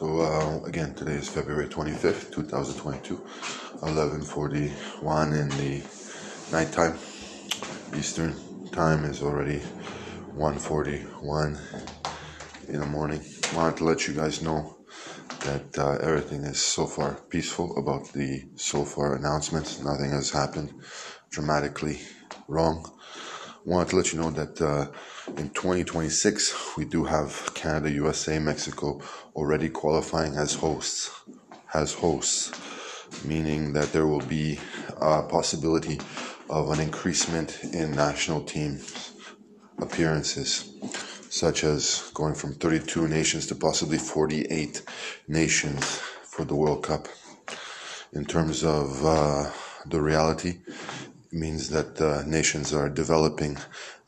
So uh, again, today is February 25th, 2022, 11:41 in the nighttime. Eastern time is already 1:41 in the morning. Wanted to let you guys know that uh, everything is so far peaceful about the so far announcements. Nothing has happened dramatically wrong. Wanted to let you know that uh, in 2026 we do have Canada, USA, Mexico already qualifying as hosts, as hosts, meaning that there will be a possibility of an increasement in national team appearances, such as going from 32 nations to possibly 48 nations for the World Cup. In terms of uh, the reality, means that uh, nations are developing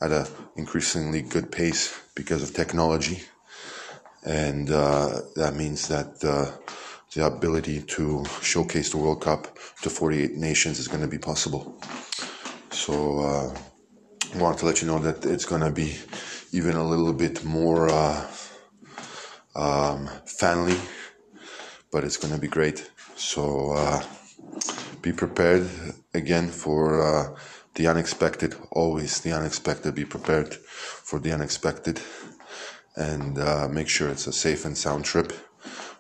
at an increasingly good pace because of technology, and uh, that means that uh, the ability to showcase the World Cup to 48 nations is going to be possible. So, uh, I want to let you know that it's going to be even a little bit more uh, um, family, but it's going to be great. So uh, be prepared again for uh, the unexpected. Always the unexpected. Be prepared for the unexpected, and uh, make sure it's a safe and sound trip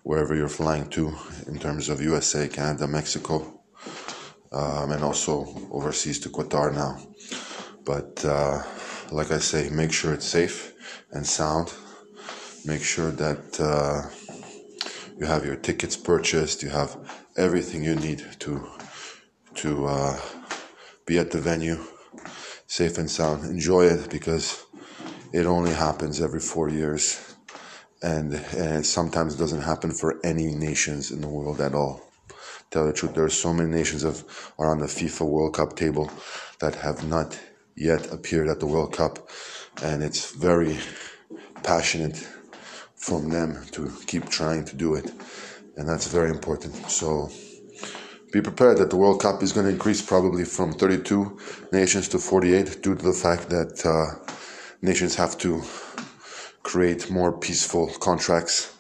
wherever you're flying to in terms of USA, Canada, Mexico, um, and also overseas to Qatar now. But uh, like I say, make sure it's safe and sound. Make sure that uh, you have your tickets purchased. You have everything you need to to uh, be at the venue, safe and sound. Enjoy it because it only happens every four years, and, and it sometimes doesn't happen for any nations in the world at all. Tell the truth, there are so many nations of are on the FIFA World Cup table that have not yet appeared at the World Cup, and it's very passionate from them to keep trying to do it, and that's very important. So be prepared that the World Cup is going to increase probably from 32 nations to 48 due to the fact that uh, nations have to create more peaceful contracts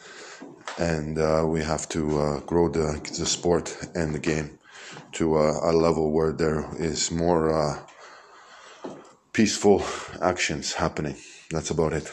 and uh, we have to uh, grow the, the sport and the game to a, level where there is more uh, peaceful actions happening. That's about it.